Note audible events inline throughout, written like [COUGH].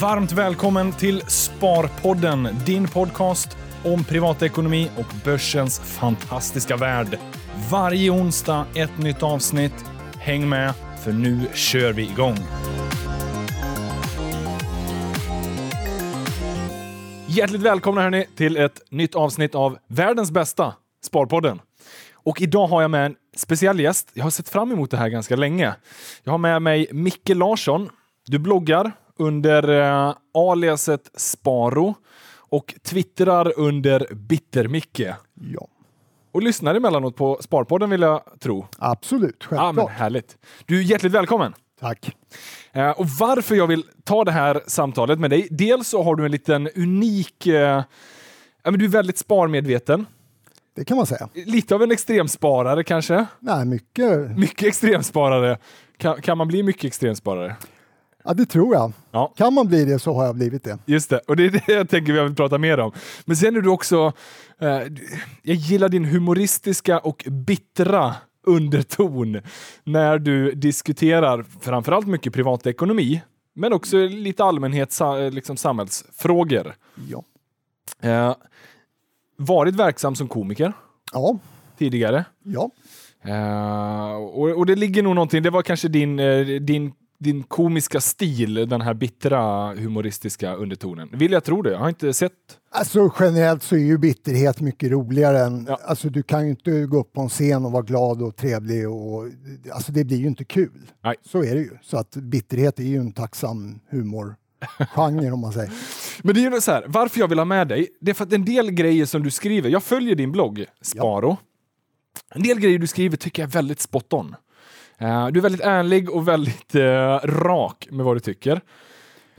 Varmt välkommen till Sparpodden, din podcast om privatekonomi och börsens fantastiska värld. Varje onsdag ett nytt avsnitt. Häng med, för nu kör vi igång. Hjärtligt välkomna hörni till ett nytt avsnitt av världens bästa Sparpodden. Och idag har jag med en speciell gäst. Jag har sett fram emot det här ganska länge. Jag har med mig Micke Larsson. Du bloggar under eh, aliaset Sparo och twittrar under Bittermicke. Ja, Och lyssnar emellanåt på Sparpodden vill jag tro. absolut. Ja, Självklart. men härligt. Du är hjärtligt välkommen. Tack. Eh, och varför jag vill ta det här samtalet med dig. Dels så har du en liten unik... Eh, ja, men du är väldigt sparmedveten. Det kan man säga. Lite av en extremsparare kanske. Nej, mycket. Mycket extremsparare. Kan, kan man bli mycket extremsparare? Ja, det tror jag. Ja. Kan man bli det så har jag blivit det. Just det, och det är det jag tänker vi vill prata mer om. Men sen är du också... Eh, jag gillar din humoristiska och bittra underton när du diskuterar framförallt mycket privatekonomi, men också lite allmänhet, sa, liksom samhällsfrågor. Ja. Eh, varit verksam som komiker Ja. tidigare. Ja. Eh, och, och det ligger nog någonting, det var kanske din, eh, din, din komiska stil, den här bittra humoristiska undertonen. Vill jag tro det? Jag har inte sett. Alltså generellt så är ju bitterhet mycket roligare än... Ja. Alltså du kan ju inte gå upp på en scen och vara glad och trevlig och... Alltså det blir ju inte kul. Nej. Så är det ju. Så att bitterhet är ju en tacksam humorgenre om man säger. [LAUGHS] Men det är ju så här, varför jag vill ha med dig, det är för att en del grejer som du skriver, jag följer din blogg, Sparo. En del grejer du skriver tycker jag är väldigt spot on. Eh, du är väldigt ärlig och väldigt eh, rak med vad du tycker.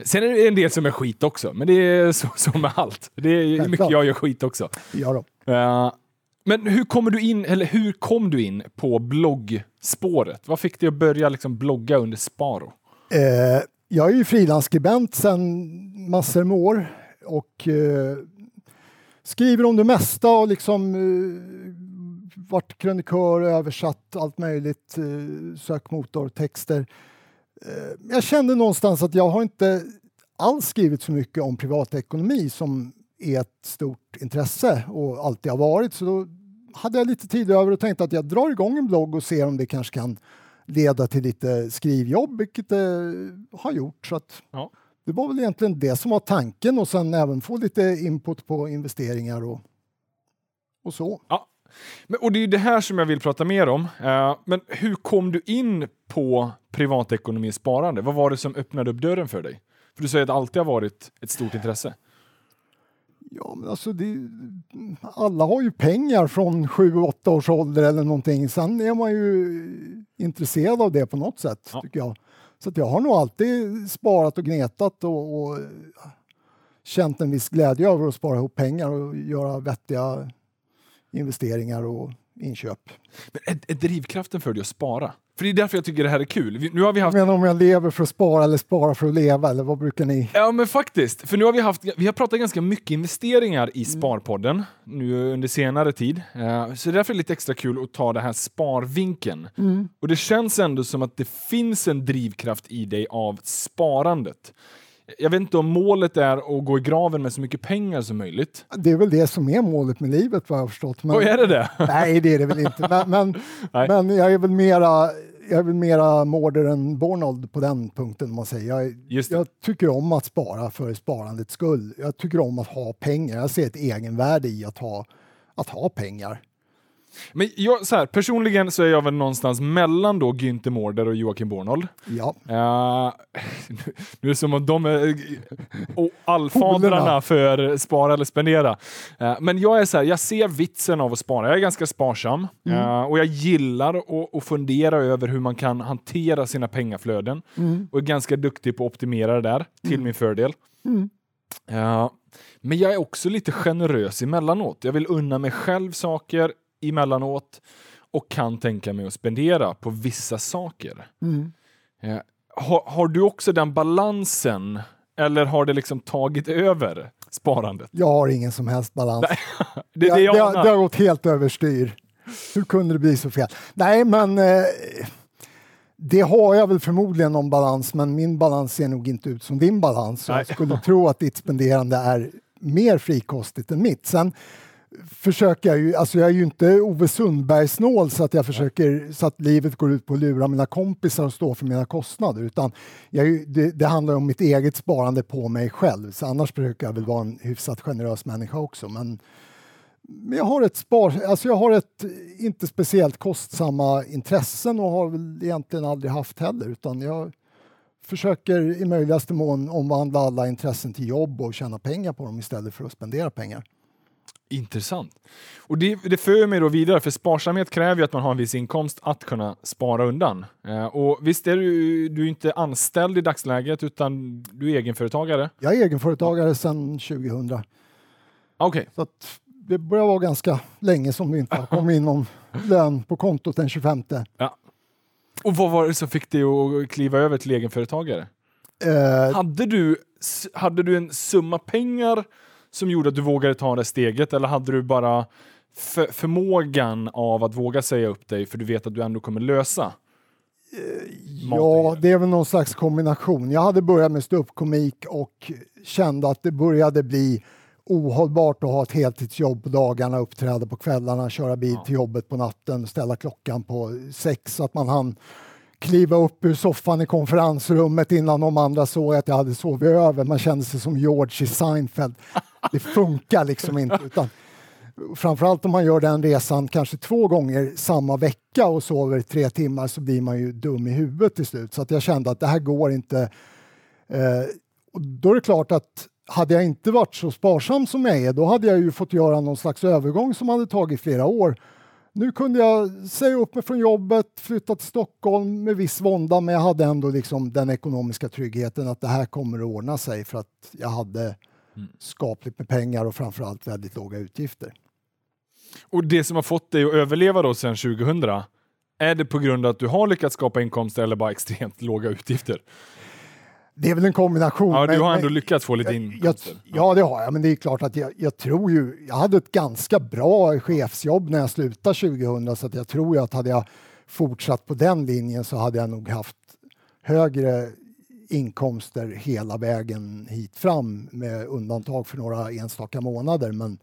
Sen är det en del som är skit också, men det är så, [LAUGHS] så med allt. Det är mycket jag gör skit också. Ja då. Eh, men hur kommer du in, eller hur kom du in på bloggspåret? Vad fick dig att börja liksom blogga under Sparo? Jag är ju frilansskribent sedan massor med år och skriver om det mesta och liksom varit krönikör, översatt allt möjligt, eh, sökmotortexter. Eh, jag kände någonstans att jag har inte alls skrivit så mycket om privatekonomi som är ett stort intresse och alltid har varit. Så då hade jag lite tid över och tänkte att jag drar igång en blogg och ser om det kanske kan leda till lite skrivjobb, vilket det har gjort. Så Ja. Det var väl egentligen det som var tanken och sen även få lite input på investeringar och, och så. Ja. Och det är det här som jag vill prata mer om. Eh, men hur kom du in på privatekonomi och sparande? Vad var det som öppnade upp dörren för dig? För du säger att det alltid har varit ett stort intresse. Ja, men alltså det, alla har ju pengar från 7-8 års ålder eller någonting. Sen är man ju intresserad av det på något sätt, Ja. tycker jag. Så att jag har nog alltid sparat och gnetat och, och känt en viss glädje över att spara ihop pengar och göra vettiga investeringar och inköp. Men är, är drivkraften för dig att spara? För det är därför jag tycker det här är kul. Nu har vi haft menar om jag lever för att spara eller spara för att leva, eller vad brukar ni? Ja men faktiskt, för nu har vi haft, vi har pratat ganska mycket investeringar i Sparpodden nu under senare tid. Eh, så det är därför är det lite extra kul att ta det här sparvinkeln. Och det känns ändå som att det finns en drivkraft i dig av sparandet. Jag vet inte om målet är att gå i graven med så mycket pengar som möjligt. Det är väl det som är målet med livet vad jag har förstått. Men, Och är det det? [LAUGHS] Nej, det är det väl inte. Men, men, [LAUGHS] men jag är väl mera jag är väl mera Mårder än Bornold på den punkten. Man säger. Jag, jag tycker om att spara för sparandets skull. Jag tycker om att ha pengar. Jag ser ett egenvärde i att ha, att ha pengar. Men jag, så här, personligen så är jag väl någonstans mellan då Günther Mårder och Joakim Bornold. Ja, Uh, [LAUGHS] nu är det som om de är och allfadrarna Polerna. för spara eller spendera. Eh, men jag är så här, jag ser vitsen av att spara. Jag är ganska sparsam eh, och jag gillar att, att fundera över hur man kan hantera sina pengaflöden och är ganska duktig på att optimera det där till min fördel. Eh, men jag är också lite generös emellanåt. Jag vill unna mig själv saker emellanåt och kan tänka mig att spendera på vissa saker. Eh, har, har du också den balansen eller har det liksom tagit över sparandet? jag har ingen som helst balans. [LAUGHS] Det det jag det, det har gått helt överstyr. Hur kunde det bli så fel? Nej, men eh, Det har jag väl förmodligen någon balans, men min balans ser nog inte ut som din balans. Jag skulle tro att ditt spenderande är mer frikostigt än mitt. Sen försöker jag ju, alltså jag är ju inte Ove Sundberg-snål så att jag försöker så att livet går ut på att lura mina kompisar och stå för mina kostnader utan jag, det, det handlar om mitt eget sparande på mig själv. Så annars brukar jag väl vara en hyfsat generös människa också. Men, men jag har ett spar, alltså jag har ett inte speciellt kostsamma intressen och har väl egentligen aldrig haft heller utan jag försöker i möjligaste mån omvandla alla intressen till jobb och tjäna pengar på dem istället för att spendera pengar. Intressant. Och det, det för mig då vidare, för sparsamhet kräver ju att man har en viss inkomst att kunna spara undan. Eh, och visst är du, du är inte anställd i dagsläget, utan du är egenföretagare? Jag är egenföretagare sedan 2000. Okay. Så att det börjar vara ganska länge som det inte har kommit in någon lön på kontot den 25. Ja. Och vad var det som fick dig att kliva över till egenföretagare? Eh, hade, du, hade du en summa pengar som gjorde att du vågade ta det steget eller hade du bara för, förmågan av att våga säga upp dig för du vet att du ändå kommer lösa? Ja, det är väl någon slags kombination. Jag hade börjat med ståuppkomik och kände att det började bli ohållbart att ha ett heltidsjobb på dagarna, uppträda på kvällarna, köra bil ja. till jobbet på natten, ställa klockan på sex så att man hann kliva upp ur soffan i konferensrummet innan de andra såg att jag hade sovit över. Man kände sig som George i Seinfeld. Det funkar liksom inte. Utan framförallt om man gör den resan kanske två gånger samma vecka och sover tre timmar så blir man ju dum i huvudet till slut. Så att jag kände att det här går inte. Eh, och då är det klart att hade jag inte varit så sparsam som jag är, då hade jag ju fått göra någon slags övergång som hade tagit flera år nu kunde jag säga upp mig från jobbet, flytta till Stockholm med viss vånda, men jag hade ändå liksom den ekonomiska tryggheten att det här kommer att ordna sig för att jag hade mm. skapligt med pengar och framförallt väldigt låga utgifter. Och det som har fått dig att överleva då sedan 2000, är det på grund av att du har lyckats skapa inkomster eller bara [LAUGHS] extremt låga utgifter? Det är väl en kombination. Ja, du har ändå men, lyckats få lite inkomster. ja, det har jag, men det är klart att jag, jag, tror ju... Jag hade ett ganska bra chefsjobb när jag slutade 2000, så att jag tror ju att hade jag fortsatt på den linjen så hade jag nog haft högre inkomster hela vägen hit fram med undantag för några enstaka månader. Men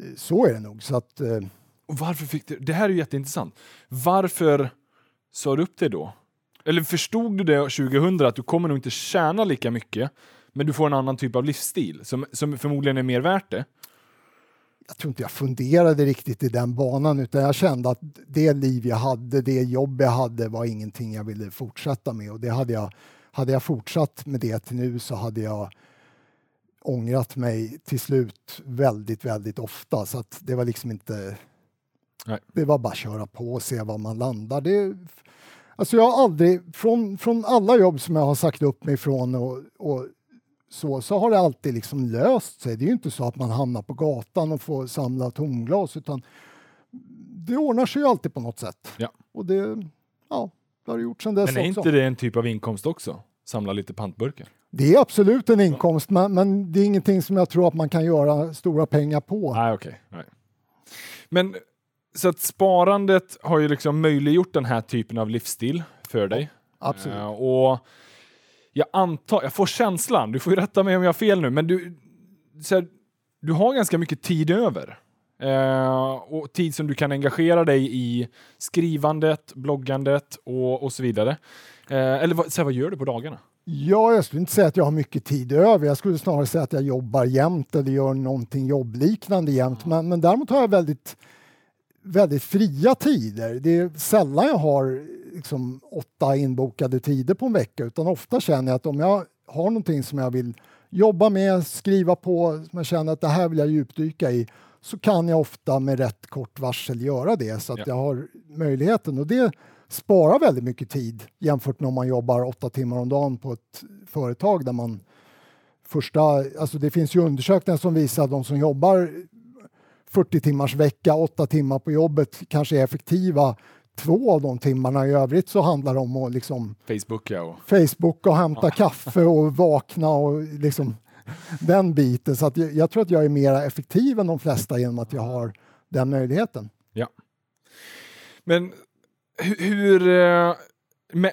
eh, så är det nog. Så att, eh, och varför fick du, det här är ju jätteintressant. Varför sa du upp det då? Eller förstod du det 2000 att du kommer nog inte tjäna lika mycket, men du får en annan typ av livsstil som, som förmodligen är mer värt det? Jag tror inte jag funderade riktigt i den banan utan jag kände att det liv jag hade, det jobb jag hade var ingenting jag ville fortsätta med och det hade jag, hade jag fortsatt med det till nu så hade jag ångrat mig till slut väldigt, väldigt ofta så att det var liksom inte Nej. Det var bara att köra på och se var man landar. Det, Alltså jag har aldrig, från, från alla jobb som jag har sagt upp mig från och, och så, så har det alltid liksom löst sig. Det är ju inte så att man hamnar på gatan och får samla tomglas utan det ordnar sig ju alltid på något sätt. Ja. Och det, ja, det har det gjort sedan dess Men är också. inte det en typ av inkomst också? Samla lite pantburkar? Det är absolut en inkomst, men, men det är ingenting som jag tror att man kan göra stora pengar på. Nej, okej. Okay. Men så att sparandet har ju liksom möjliggjort den här typen av livsstil för dig. Absolut. Uh, och jag antar, jag får känslan, du får ju rätta mig om jag har fel nu, men du, här, du har ganska mycket tid över. Uh, och tid som du kan engagera dig i skrivandet, bloggandet och, och så vidare. Uh, eller så här, vad gör du på dagarna? Ja, jag skulle inte säga att jag har mycket tid över. Jag skulle snarare säga att jag jobbar jämt eller gör någonting jobbliknande jämt. Men, men däremot har jag väldigt väldigt fria tider. Det är sällan jag har liksom, åtta inbokade tider på en vecka utan ofta känner jag att om jag har någonting som jag vill jobba med, skriva på, som jag känner att det här vill jag djupdyka i så kan jag ofta med rätt kort varsel göra det så att ja. jag har möjligheten och det sparar väldigt mycket tid jämfört med om man jobbar åtta timmar om dagen på ett företag där man första, alltså det finns ju undersökningar som visar att de som jobbar 40 timmars vecka, 8 timmar på jobbet kanske är effektiva två av de timmarna. I övrigt så handlar det om att liksom Facebooka och, Facebook och hämta ja. kaffe och vakna och liksom den biten. Så att jag, jag, tror att jag är mer effektiv än de flesta genom att jag har den möjligheten. Ja. Men hur, hur, eh,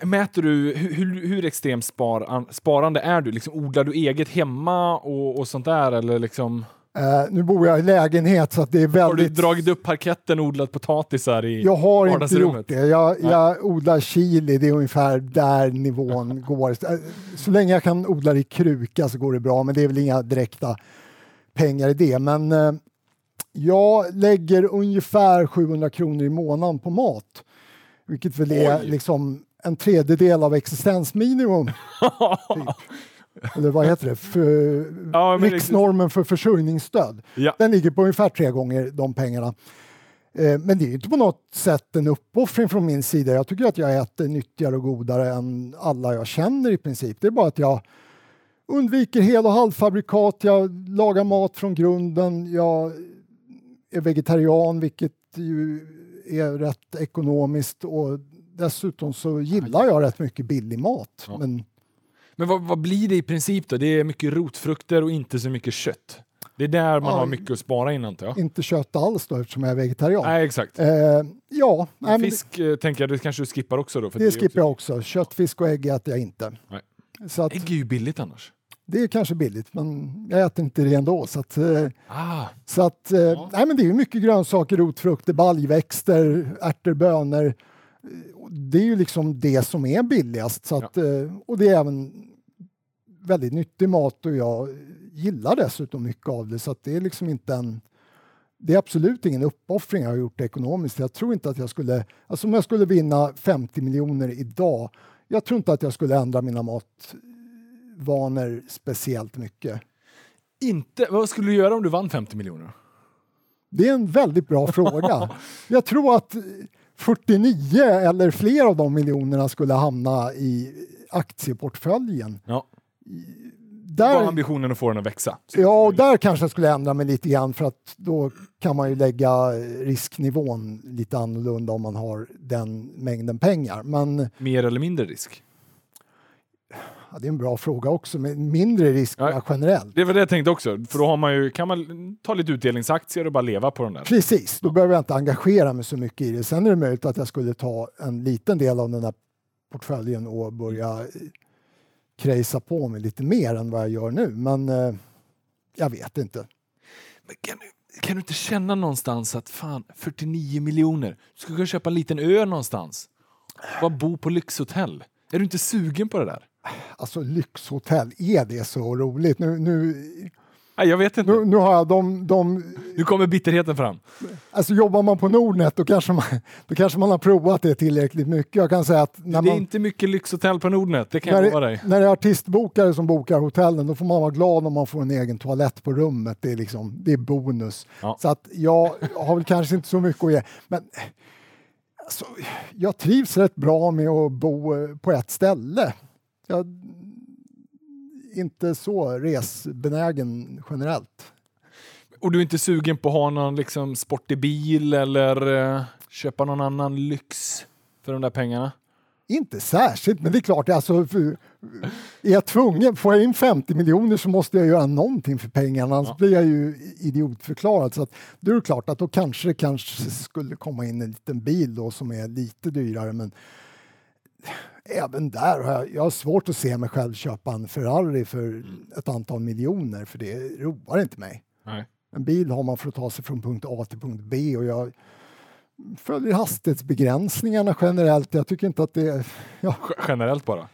Mäter du, hur, hur extremt spar, sparande är du? Liksom, odlar du eget hemma och, och sånt där? Eller liksom... Uh, nu bor jag i lägenhet så att det är väldigt... Har du dragit upp parketten och odlat potatisar i Jag har inte gjort det. Jag, jag odlar chili, det är ungefär där nivån [LAUGHS] går. Eh, så länge jag kan odla det i kruka så går det bra, men det är väl inga direkta pengar i det. Men uh, jag lägger ungefär 700 kronor i månaden på mat, vilket väl är liksom en tredjedel av existensminimum. [LAUGHS] typ. Eller vad heter det? För, ja, riksnormen för försörjningsstöd. Ja. Den ligger på ungefär tre gånger de pengarna. Eh, men det är inte på något sätt en uppoffring från min sida. Jag tycker att jag äter nyttigare och godare än alla jag känner i princip. Det är bara att jag undviker hel och halvfabrikat, jag lagar mat från grunden, jag är vegetarian vilket ju är rätt ekonomiskt och dessutom så gillar jag rätt mycket billig mat. Ja. Men, men vad, vad, blir det i princip då? Det är mycket rotfrukter och inte så mycket kött. Det är där man ja, har mycket att spara in antar jag? Inte kött alls då eftersom jag är vegetarian. Nej, exakt. Eh, ja, nej, fisk det, eh, tänker jag, det kanske du skippar också då? det, det skippar också. jag också. Kött, fisk och ägg äter jag inte. Nej. Så att, ägg är ju billigt annars. Det är kanske billigt, men jag äter inte det ändå. Så att, eh, ah. så att, eh, ja. nej, men det är mycket grönsaker, rotfrukter, baljväxter, ärtor, bönor det är ju liksom det som är billigast. Så att, ja. Eh, och det är även väldigt nyttig mat och jag gillar dessutom mycket av det. Så att det är liksom inte en... Det är absolut ingen uppoffring jag har gjort ekonomiskt. Jag tror inte att jag skulle... Alltså om jag skulle vinna 50 miljoner idag, jag tror inte att jag skulle ändra mina matvanor speciellt mycket. Inte? Vad skulle du göra om du vann 50 miljoner? Det är en väldigt bra fråga. [LAUGHS] Jag tror att 49 eller fler av de miljonerna skulle hamna i aktieportföljen. Ja. Där, var ambitionen att få den att växa. Ja, och där kanske jag skulle ändra mig lite grann för att då kan man ju lägga risknivån lite annorlunda om man har den mängden pengar. Men, Mer eller mindre risk? Ja, det är en bra fråga också, men mindre risk ja, generellt. Det var det jag tänkte också, för då har man ju, kan man ta lite utdelningsaktier och bara leva på de där. Precis, då ja. behöver jag inte engagera mig så mycket i det. Sen är det möjligt att jag skulle ta en liten del av den där portföljen och börja krejsa på mig lite mer än vad jag gör nu, men eh, jag vet inte. Men kan, kan du inte känna någonstans att fan, 49 miljoner, du skulle kunna köpa en liten ö någonstans? Bara bo på lyxhotell. Är du inte sugen på det där? Alltså lyxhotell, är det så roligt? Nu, nu, Nej, jag vet inte. Nu, nu har jag de, de... Nu kommer bitterheten fram. Alltså jobbar man på Nordnet då kanske, man, då kanske man har provat det tillräckligt mycket. Jag kan säga att när det är inte mycket lyxhotell på Nordnet, det kan när, jag lova dig. När det är artistbokare som bokar hotellen då får man vara glad om man får en egen toalett på rummet. Det är, liksom, det är bonus. Ja. Så att jag har väl kanske inte så mycket att ge. Men alltså, jag trivs rätt bra med att bo på ett ställe jag inte så resbenägen generellt. Och du är inte sugen på att ha någon liksom, sportig bil eller uh, köpa någon annan lyx för de där pengarna? Inte särskilt, men det är klart, alltså, för, är jag tvungen, får jag in 50 miljoner så måste jag göra någonting för pengarna, annars ja. blir jag ju idiotförklarad. Så att, då är det klart att då kanske det kanske skulle komma in en liten bil då som är lite dyrare, men även där har jag, jag har svårt att se mig själv köpa en Ferrari för ett antal miljoner, för det roar inte mig. Nej. En bil har man för att ta sig från punkt A till punkt B och jag följer hastighetsbegränsningarna generellt. Jag tycker inte att det är... Ja. Generellt bara?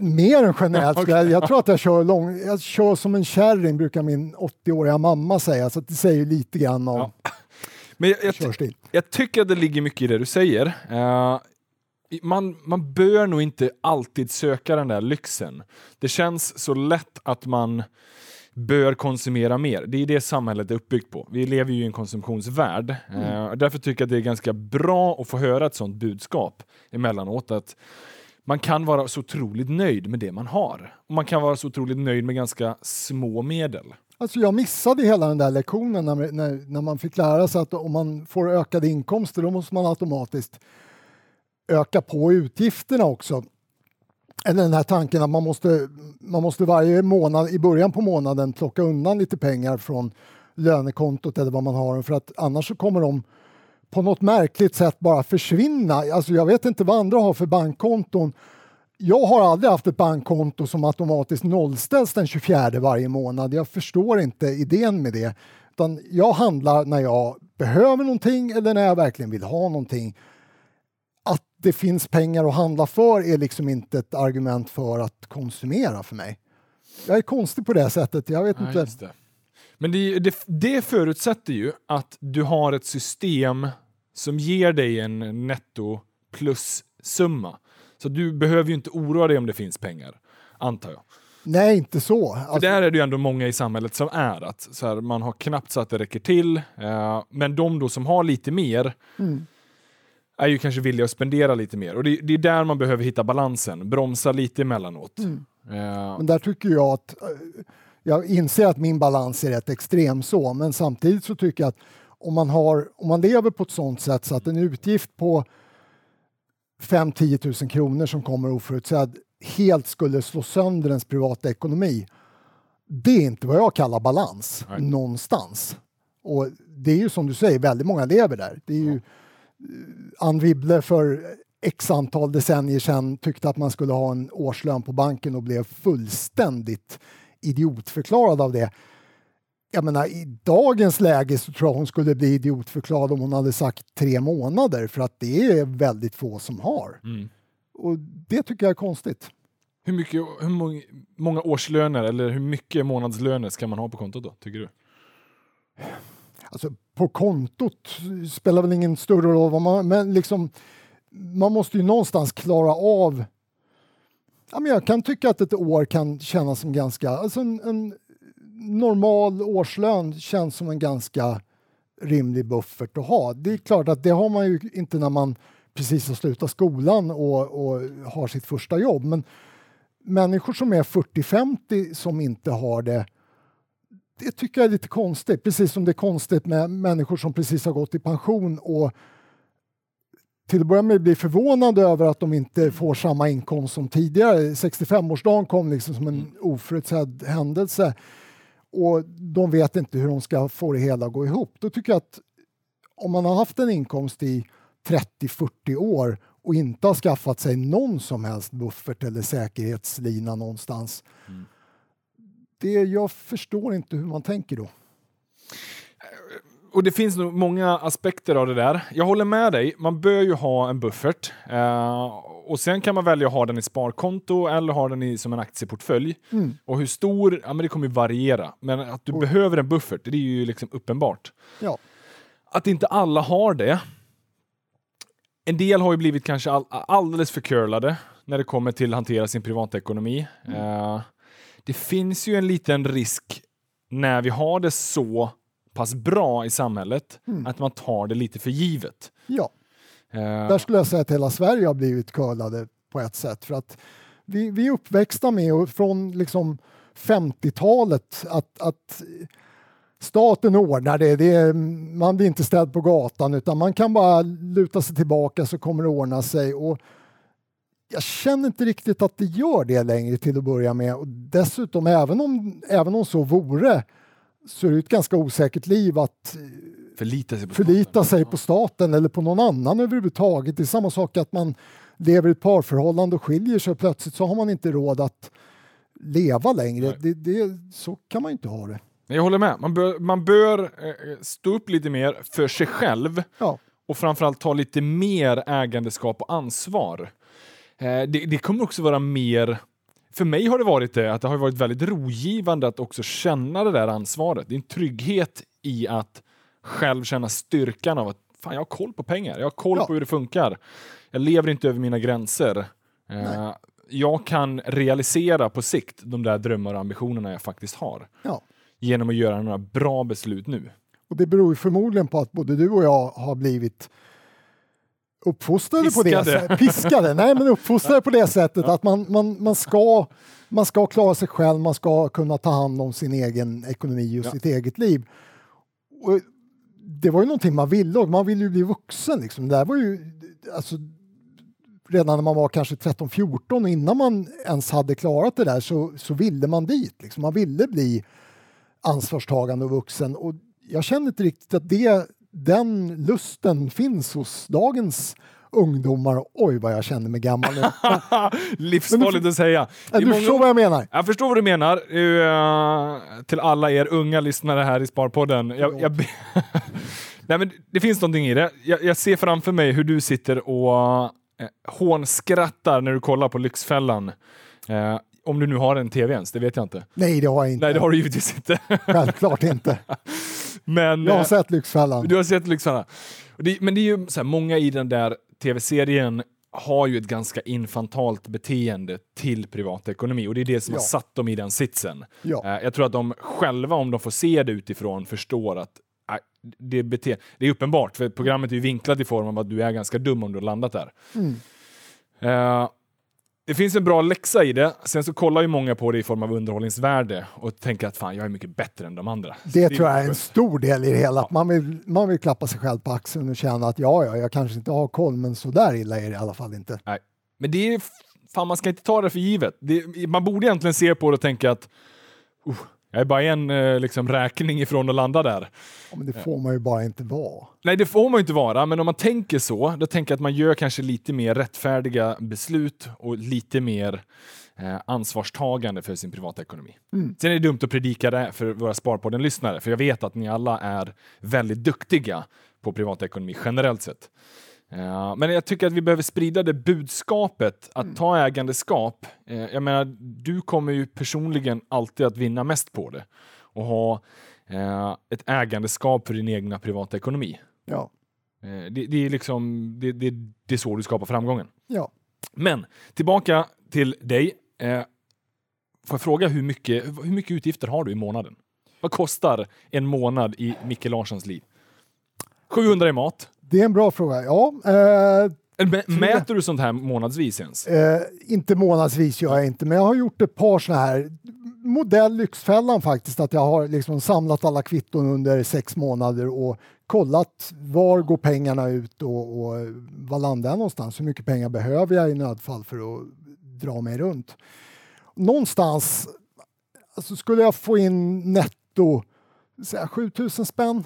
Mer än generellt. okay. jag, jag, tror att jag kör, lång, jag kör som en kärring, brukar min 80-åriga mamma säga, så det säger lite grann om ja. Men jag, jag, jag, tycker att det ligger mycket i det du säger. Uh, man, man bör nog inte alltid söka den där lyxen. Det känns så lätt att man bör konsumera mer. Det är det samhället är uppbyggt på. Vi lever ju i en konsumtionsvärld. Mm. Uh, därför tycker jag att det är ganska bra att få höra ett sånt budskap emellanåt. Att man kan vara så otroligt nöjd med det man har. Och man kan vara så otroligt nöjd med ganska små medel. Alltså jag missade hela den där lektionen när, när, när man fick lära sig att om man får ökade inkomster då måste man automatiskt öka på utgifterna också. Eller den här tanken att man måste, man måste varje månad i början på månaden plocka undan lite pengar från lönekontot eller vad man har för att annars så kommer de på något märkligt sätt bara försvinna. Alltså jag vet inte vad andra har för bankkonton. Jag har aldrig haft ett bankkonto som automatiskt nollställs den 24 varje månad. Jag förstår inte idén med det. Utan jag handlar när jag behöver någonting eller när jag verkligen vill ha någonting. Det finns pengar att handla för är liksom inte ett argument för att konsumera för mig. Jag är konstig på det sättet. Jag vet ja, inte. Men det, det, det förutsätter ju att du har ett system som ger dig en netto plus-summa. Så du behöver ju inte oroa dig om det finns pengar, antar jag. Nej, inte så. Alltså... För där är det ju ändå många i samhället som är att så här, man har knappt så att det räcker till. Eh, men de då som har lite mer mm. Är ju kanske villiga att spendera lite mer. Och det, det, är där man behöver hitta balansen, bromsa lite emellanåt. Mm. Eh. Men där tycker jag att, eh, jag inser att min balans är rätt extrem så, men samtidigt så tycker jag att om man, har, om man lever på ett sånt sätt så att en utgift på 5-10 000 kronor som kommer oförutsedd helt skulle slå sönder ens privata ekonomi. Det är inte vad jag kallar balans Nej. någonstans. Och det är ju som du säger, väldigt många lever där. Det är ju ja. Ann Wibble för x antal decennier sedan tyckte att man skulle ha en årslön på banken och blev fullständigt idiotförklarad av det jag menar, i dagens läge så tror jag hon skulle bli idiotförklarad om hon hade sagt tre månader för att det är väldigt få som har. Mm. Och det tycker jag är konstigt. Hur, mycket, hur många, många årslöner eller hur mycket månadslöner ska man ha på kontot då, tycker du? Alltså på kontot spelar väl ingen större roll vad man, men liksom man måste ju någonstans klara av Ja, men jag kan tycka att ett år kan kännas som ganska, alltså en, en normal årslön känns som en ganska rimlig buffert att ha. Det är klart att det har man ju inte när man precis har slutat skolan och, och har sitt första jobb. Men människor som är 40-50 som inte har det, det tycker jag är lite konstigt. Precis som det är konstigt med människor som precis har gått i pension och till att börja med blir förvånade över att de inte får samma inkomst som tidigare. 65-årsdagen kom liksom som en oförutsedd händelse och de vet inte hur de ska få det hela att gå ihop. Då tycker jag att om man har haft en inkomst i 30-40 år och inte har skaffat sig någon som helst buffert eller säkerhetslina någonstans. Mm. Det, jag förstår inte hur man tänker då och det finns nog många aspekter av det där. Jag håller med dig, man bör ju ha en buffert. Uh, och sen kan man välja att ha den i sparkonto eller ha den i, som en aktieportfölj. Mm. Och hur stor, ja men det kommer ju variera. Men att du oh. behöver en buffert, det är ju liksom uppenbart. Ja. Att inte alla har det. En del har ju blivit kanske all, alldeles för curlade när det kommer till att hantera sin privatekonomi. Mm. Uh, det finns ju en liten risk när vi har det så pass bra i samhället mm. att man tar det lite för givet. Ja, uh, där skulle jag säga att hela Sverige har blivit curlade på ett sätt för att vi, vi är uppväxta med och från liksom 50-talet att, att staten ordnar det. det är, man blir inte ställd på gatan utan man kan bara luta sig tillbaka så kommer det ordna sig. Och jag känner inte riktigt att det gör det längre till att börja med. Och dessutom, även om, även om så vore, så är det ett ganska osäkert liv att eh, förlita sig på förlita staten, sig på staten eller på någon annan överhuvudtaget. Det är samma sak att man lever i ett parförhållande och skiljer sig och plötsligt så har man inte råd att leva längre. Det, det, så kan man inte ha det. Jag håller med. Man bör, man bör eh, stå upp lite mer för sig själv ja. och framförallt ta lite mer ägandeskap och ansvar. Eh, det, det kommer också vara mer för mig har det varit det att det har varit väldigt rogivande att också känna det där ansvaret. Det är en trygghet i att själv känna styrkan av att fan, jag har koll på pengar, jag har koll ja. på hur det funkar. Jag lever inte över mina gränser. Uh, jag kan realisera på sikt de där drömmar och ambitionerna jag faktiskt har. Ja. Genom att göra några bra beslut nu. Och det beror förmodligen på att både du och jag har blivit uppfostrade piskade. på det sättet. Piskade, nej men uppfostrade på det sättet att man, man, man, ska, man ska klara sig själv, man ska kunna ta hand om sin egen ekonomi och ja. sitt eget liv. Och det var ju någonting man ville och man ville ju bli vuxen. Liksom. Det var ju, alltså, redan när man var kanske 13-14 innan man ens hade klarat det där så, så ville man dit. Liksom. Man ville bli ansvarstagande och vuxen och jag känner inte riktigt att det den lusten finns hos dagens ungdomar. Oj, vad jag känner mig gammal nu. [LAUGHS] Livsfarligt att säga. du många- förstår vad jag menar? Jag förstår vad du menar. Uh, till alla er unga lyssnare här i Sparpodden. Jag, jag, [LAUGHS] Nej, men det finns någonting i det. Jag, jag ser framför mig hur du sitter och uh, hånskrattar när du kollar på Lyxfällan. Eh, om du nu har en tv ens, det vet jag inte. Nej, det har jag inte. Nej, det har du givetvis inte. [LAUGHS] Självklart inte. Men, Jag har eh, sett Lyxfällan. Du har sett Lyxfällan. Det, men det är ju så här, många i den där tv-serien har ju ett ganska infantalt beteende till privatekonomi och det är det som Ja. har satt dem i den sitsen. Ja. Eh, jag tror att de själva, om de får se det utifrån, förstår att eh, det, bete- det är uppenbart, för programmet är ju vinklat i form av att du är ganska dum om du har landat där. Mm. Det finns en bra läxa i det. Sen så kollar ju många på det i form av underhållningsvärde och tänker att fan, jag är mycket bättre än de andra. Det tror jag är en stor del i det hela. Att man, vill, man vill klappa sig själv på axeln och känna att ja, ja, jag kanske inte har koll, men så där illa är det i alla fall inte. Nej. Men det är, fan man ska inte ta det för givet. Det, man borde egentligen se på det och tänka att uh, jag är bara en eh, liksom, räkning ifrån att landa där. Ja, men det får man ju bara inte vara. Nej, det får man ju inte vara, men om man tänker så, då tänker jag att man gör kanske lite mer rättfärdiga beslut och lite mer eh, ansvarstagande för sin privatekonomi. Sen är det dumt att predika det för våra Sparpodden-lyssnare, för jag vet att ni alla är väldigt duktiga på privatekonomi generellt sett. Ja, men jag tycker att vi behöver sprida det budskapet att ta ägandeskap. Eh, jag menar, du kommer ju personligen alltid att vinna mest på det och ha eh, ett ägandeskap för din egna privata ekonomi. Ja. Eh, det, det är liksom det, det, det är så du skapar framgången. Ja. Men tillbaka till dig. Eh, får jag fråga hur mycket, hur mycket utgifter har du i månaden? Vad kostar en månad i Micke Larssons liv? 700 i mat. Det är en bra fråga. Ja, eh, Mäter du sånt här månadsvis ens? eh, inte månadsvis gör jag inte, men jag har gjort ett par sådana här modell Lyxfällan faktiskt, att jag har liksom samlat alla kvitton under sex månader och kollat var går pengarna ut och, och vad landar jag någonstans? Hur mycket pengar behöver jag i nödfall för att dra mig runt? Någonstans alltså skulle jag få in netto säga, 7000 spänn.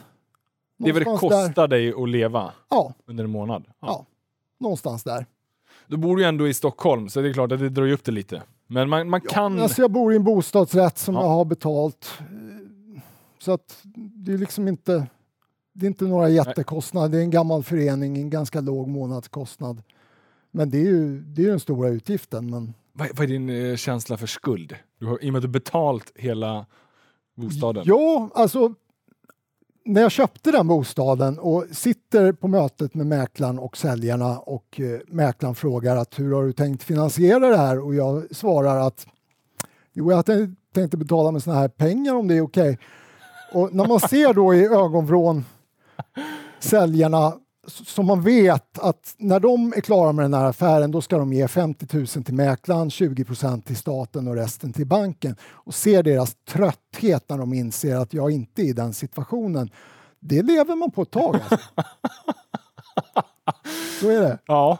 Det är vad det Någonstans där. kostar dig att leva Ja, under en månad? ja, någonstans där. Då bor du ju ändå i Stockholm, så det är klart att det drar upp det lite. Men man, man kan... Alltså jag bor i en bostadsrätt som Ja. jag har betalt. Så att det är liksom inte, det är inte några jättekostnader. Det är en gammal förening, en ganska låg månadskostnad. Men det är ju det är den stora utgiften. Men Vad, vad är din eh, känsla för skuld? Du har, I och med att du betalt hela bostaden. ja, alltså när jag köpte den bostaden och sitter på mötet med mäklaren och säljarna och eh, mäklaren frågar att hur har du tänkt finansiera det här? Och jag svarar att jo, jag tänkte betala med såna här pengar om det är okej. Och när man ser då i ögonvrån säljarna som man vet att när de är klara med den här affären då ska de ge 50 000 till mäklaren, 20 procent till staten och resten till banken. Och ser deras trötthet när de inser att jag inte är i den situationen. Det lever man på ett tag. Alltså. [LAUGHS] Så är det. Ja.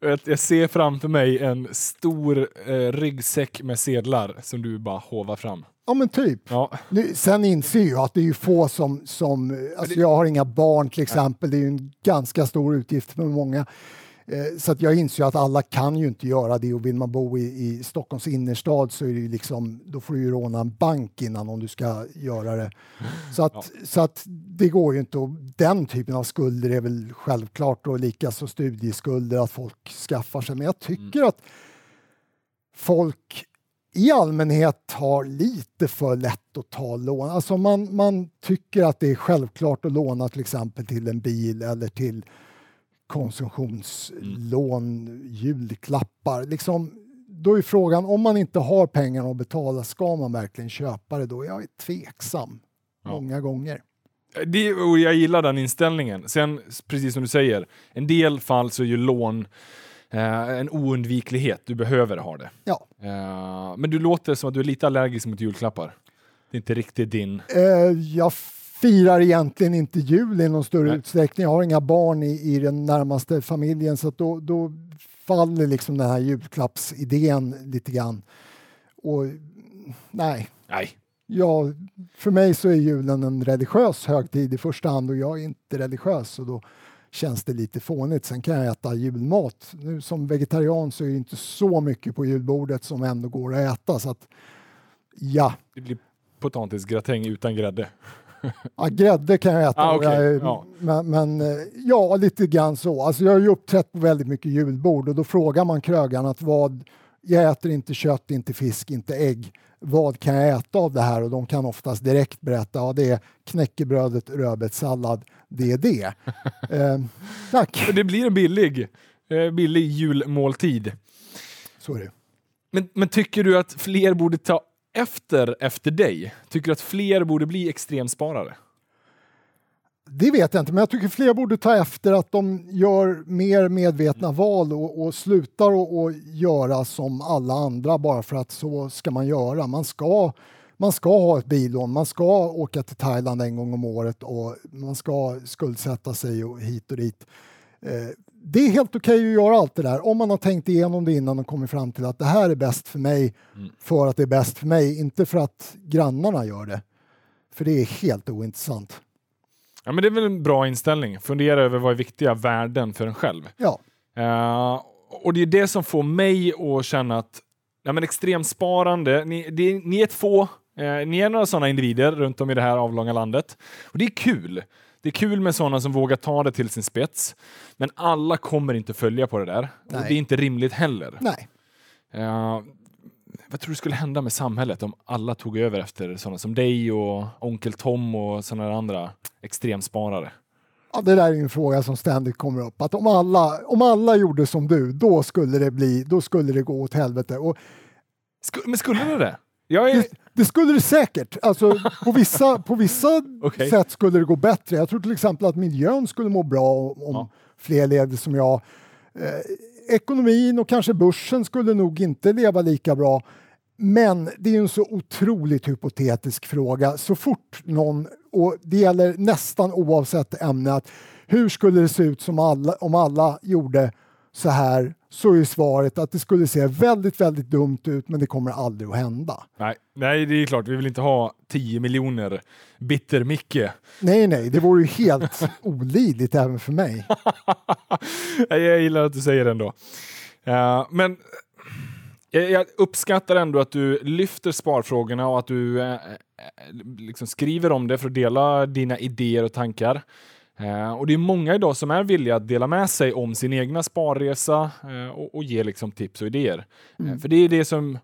Jag jag ser framför mig en stor eh, ryggsäck med sedlar som du bara hovar fram. Ja men typ. Ja. Nu, sen inser jag att det är ju få som, som alltså jag har inga barn till exempel, det är ju en ganska stor utgift för många. Eh, Så att jag inser att alla kan ju inte göra det och vill man bo i, i Stockholms innerstad så är det liksom, då får du ju råna en bank innan om du ska göra det. Så att, så att det går ju inte och den typen av skulder är väl självklart och likaså studieskulder att folk skaffar sig. Men jag tycker att folk i allmänhet har lite för lätt att ta lån. Alltså man, man tycker att det är självklart att låna till exempel till en bil eller till konsumtionslån, julklappar. Liksom, då är frågan, om man inte har pengarna att betala, ska man verkligen köpa det då? Jag är tveksam Ja. många gånger. Det, och jag gillar den inställningen. Sen, precis som du säger, en del fall så är ju lån eh, en oundviklighet. Du behöver ha det. Ja. Eh, men du låter som att du är lite allergisk mot julklappar. Det är inte riktigt din... Eh, jag firar egentligen inte jul i någon större Nej. utsträckning. Jag har inga barn i, i den närmaste familjen så då, då faller liksom den här julklappsidén lite grann. Och nej, Nej. jag för mig så är julen en religiös högtid i första hand och jag är inte religiös och då känns det lite fånigt. Sen kan jag äta julmat. Nu som vegetarian så är det inte så mycket på julbordet som ändå går att äta så att ja. Det blir potatisgratäng utan grädde. [LAUGHS] Ja, grädde kan jag äta, Ah, okej, jag, ja. men, men eh, ja, lite grann så. Alltså, jag har ju uppträtt på väldigt mycket julbord och då frågar man krögaren att vad, jag äter inte kött, inte fisk, inte ägg. Vad kan jag äta av det här? Och de kan oftast direkt berätta, ja det är knäckebrödet, rödbetssallad, det är det. [LAUGHS] eh, tack, Det blir en billig, eh, billig julmåltid. så är det. Men, men tycker du att fler borde ta efter efter dig? Tycker du att fler borde bli extremsparare? Det vet jag inte, men jag tycker fler borde ta efter att de gör mer medvetna val och, och slutar att och göra som alla andra bara för att så ska man göra. Man ska, man ska ha ett billån, man ska åka till Thailand en gång om året och man ska skuldsätta sig och hit och dit. Eh, det är helt okej att göra allt det där om man har tänkt igenom det innan och kommit fram till att det här är bäst för mig för att det är bäst för mig, inte för att grannarna gör det. För det är helt ointressant. Ja, men det är väl en bra inställning. Fundera över vad är viktiga värden för en själv. Ja, Eh, och det är det som får mig att känna att ja, men extremsparande, ni, det, ni är ett få, eh, ni är några sådana individer runt om i det här avlånga landet. Och det är kul. Det är kul med sådana som vågar ta det till sin spets. Men alla kommer inte följa på det där. Och Nej. det är inte rimligt heller. nej. Eh, vad tror du skulle hända med samhället om alla tog över efter sådana som dig och Onkel Tom och sådana andra extremsparare? Ja, det där är en fråga som ständigt kommer upp. Att om alla, om alla gjorde som du, då skulle det, bli, då skulle det gå åt helvete. Och Sku- men skulle det det? Är... det, det skulle det säkert. Alltså, på vissa, på vissa [LAUGHS] Okej. sätt skulle det gå bättre. Jag tror till exempel att miljön skulle må bra om Ja. fler levde som jag. Eh, ekonomin och kanske börsen skulle nog inte leva lika bra. Men det är ju en så otroligt hypotetisk fråga. Så fort någon, och det gäller nästan oavsett ämne, att hur skulle det se ut som alla, om alla gjorde så här, så är svaret att det skulle se väldigt, väldigt dumt ut, men det kommer aldrig att hända. Nej, nej, det är klart. Vi vill inte ha 10 miljoner bitter-Micke. Nej, nej, det vore ju helt [LAUGHS] olidligt även för mig. jag gillar att du säger det ändå. Eh, men jag, uppskattar ändå att du lyfter sparfrågorna och att du eh, eh, liksom skriver om det för att dela dina idéer och tankar. Eh, och det är många idag som är villiga att dela med sig om sin egna sparresa eh, och, och ge liksom tips och idéer. Eh, för det är det som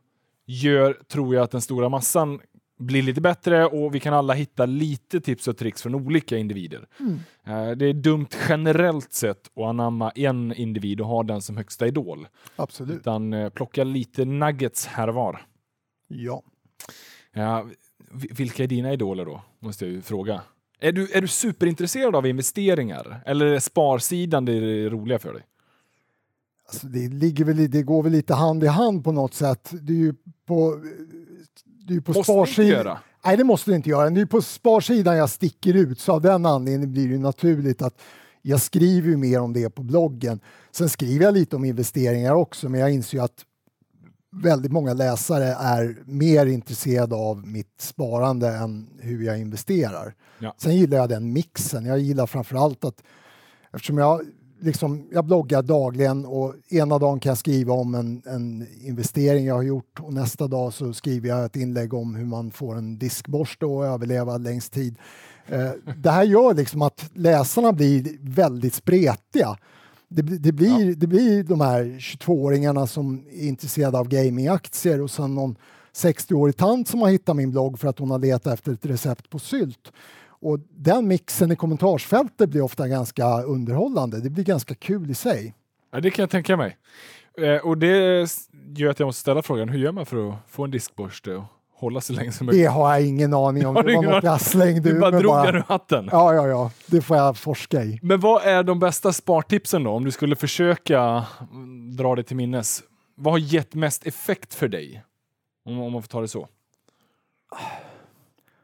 gör, tror jag, att den stora massan blir lite bättre och vi kan alla hitta lite tips och tricks från olika individer. Eh, Det är dumt generellt sett att anamma en individ och ha den som högsta idol. Absolut. Utan eh, plocka lite nuggets här och var. Ja. Ja, vi- vilka är dina idoler då? Måste jag ju fråga. Är du, är du superintresserad av investeringar? Eller är sparsidan det roliga för dig? Alltså det, ligger väl, det går väl lite hand i hand på något sätt. Det är ju på, det är på Måste sparsidan. göra? Nej, det måste det inte göra. Det är på sparsidan jag sticker ut, så av den anledningen blir det naturligt att jag skriver ju mer om det på bloggen. Sen skriver jag lite om investeringar också, men jag inser ju att väldigt många läsare är mer intresserade av mitt sparande än hur jag investerar. Ja. Sen gillar jag den mixen. Jag gillar framförallt att eftersom jag, liksom, jag bloggar dagligen och ena dagen kan jag skriva om en, en investering jag har gjort och nästa dag så skriver jag ett inlägg om hur man får en diskborste och överleva längst tid. Eh, det här gör liksom att läsarna blir väldigt spretiga. Det, det, blir, det blir de här 22-åringarna som är intresserade av gamingaktier och sen någon 60-årig tant som har hittat min blogg för att hon har letat efter ett recept på sylt. Och den mixen i kommentarsfältet blir ofta ganska underhållande. Det blir ganska kul i sig. Ja, det kan jag tänka mig. Eh, och det gör att jag måste ställa frågan, hur gör man för att få en diskborste och hålla så länge som möjligt? Det har jag ingen aning om. [LAUGHS] Det du var något jag slängde Du ur bara mig drog bara. den ur hatten. Ja, ja, ja. Det får jag forska i. Men vad är de bästa spartipsen då? Om du skulle försöka dra det till minnes. Vad har gett mest effekt för dig? Om, om man får ta det så.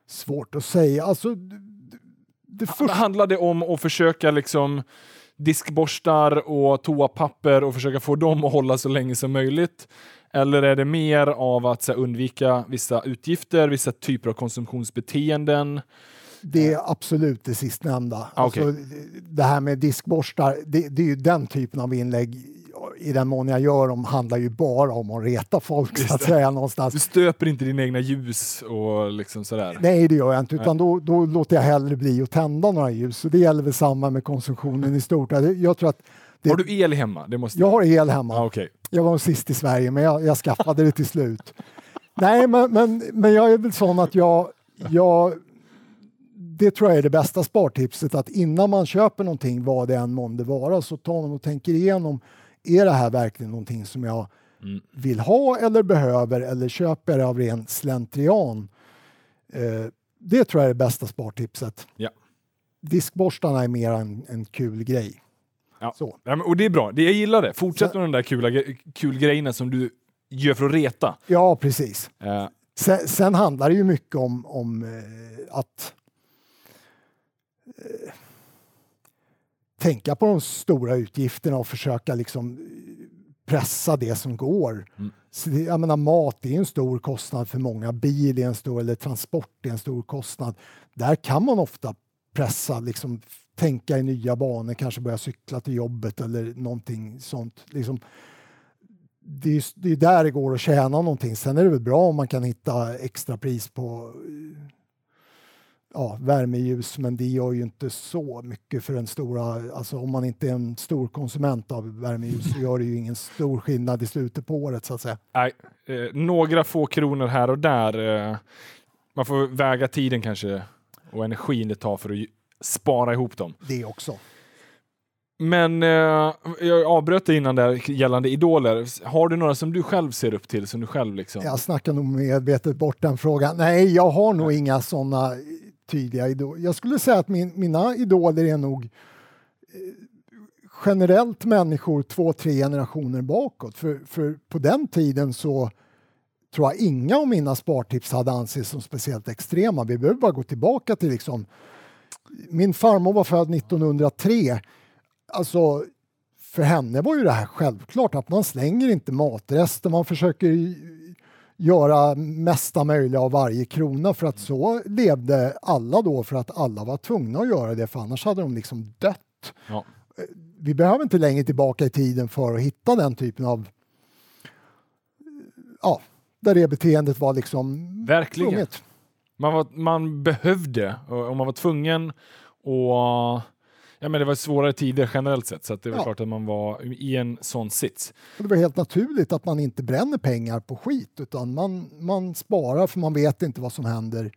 Svårt att säga. Alltså, det, det. Handlar det om att försöka liksom diskborstar och toapapper och försöka få dem att hålla så länge som möjligt? Eller är det mer av att så undvika vissa utgifter, vissa typer av konsumtionsbeteenden? Det är absolut det sistnämnda. Ah, okay. alltså, det här med diskborstar, det, det, är ju den typen av inlägg i den mån jag gör dem handlar ju bara om att reta folk så att säga någonstans. Du stöper inte dina egna ljus och liksom sådär? Nej, det gör jag inte, utan då, då, låter jag hellre bli att tända några ljus. Och det gäller väl samma med konsumtionen i stort. Jag tror att det... Har du el hemma? Det måste... Jag har el hemma. Ah, okay. Jag var sist i Sverige, men jag, jag skaffade det till slut. Nej, men, men, men jag är väl sån att jag, jag det tror jag är det bästa spartipset, att innan man köper någonting, vad det än månde vara, så tar man och tänker igenom, är det här verkligen någonting som jag mm. vill ha eller behöver eller köper av ren slentrian? Eh, det tror jag är det bästa spartipset. Ja. Diskborstarna är mer en, en kul grej. Ja. Så. Ja, och det är bra, det, jag gillar det. Fortsätt med de där kula, kul grejerna som du gör för att reta. Ja, precis. Sen, sen, handlar det ju mycket om, om eh, att eh, tänka på de stora utgifterna och försöka liksom pressa det som går. Mm. Så det, jag menar, mat är en stor kostnad för många, bil är en stor, eller transport är en stor kostnad. Där kan man ofta pressa, liksom, tänka i nya banor, kanske börja cykla till jobbet eller någonting sånt. Liksom, det, är, det är där det går att tjäna någonting. Sen är det väl bra om man kan hitta extra pris på ja, värmeljus, men det gör ju inte så mycket för den stora, alltså om man inte är en stor konsument av värmeljus så gör det ju ingen stor skillnad i slutet på året så att säga. Nej, eh, några få kronor här och där. Eh, man får väga tiden kanske och energin det tar för att spara ihop dem. Det också. Men eh, jag avbröt dig innan där gällande idoler. Har du några som du själv ser upp till? Som du själv liksom? Jag snackar nog medvetet bort den frågan. Nej, jag har nog inga sådana tydliga idoler. Jag skulle säga att min, mina idoler är nog eh, generellt människor två, tre generationer bakåt. För, för på den tiden så tror jag inga av mina spartips hade ansetts som speciellt extrema. Vi behöver bara gå tillbaka till liksom min farmor var född 1903. Alltså, för henne var ju det här självklart att man slänger inte matrester, man försöker göra mesta möjliga av varje krona för att så levde alla då för att alla var tvungna att göra det för annars hade de liksom dött. Ja. Vi behöver inte längre tillbaka i tiden för att hitta den typen av ja, där det beteendet var liksom Verkligen. Tvunget. Man, var, man behövde och man var tvungen och Ja, men det var svårare tider generellt sett, så det var ja. klart att man var i en sån sits. Det var helt naturligt att man inte bränner pengar på skit, utan man, man sparar för man vet inte vad som händer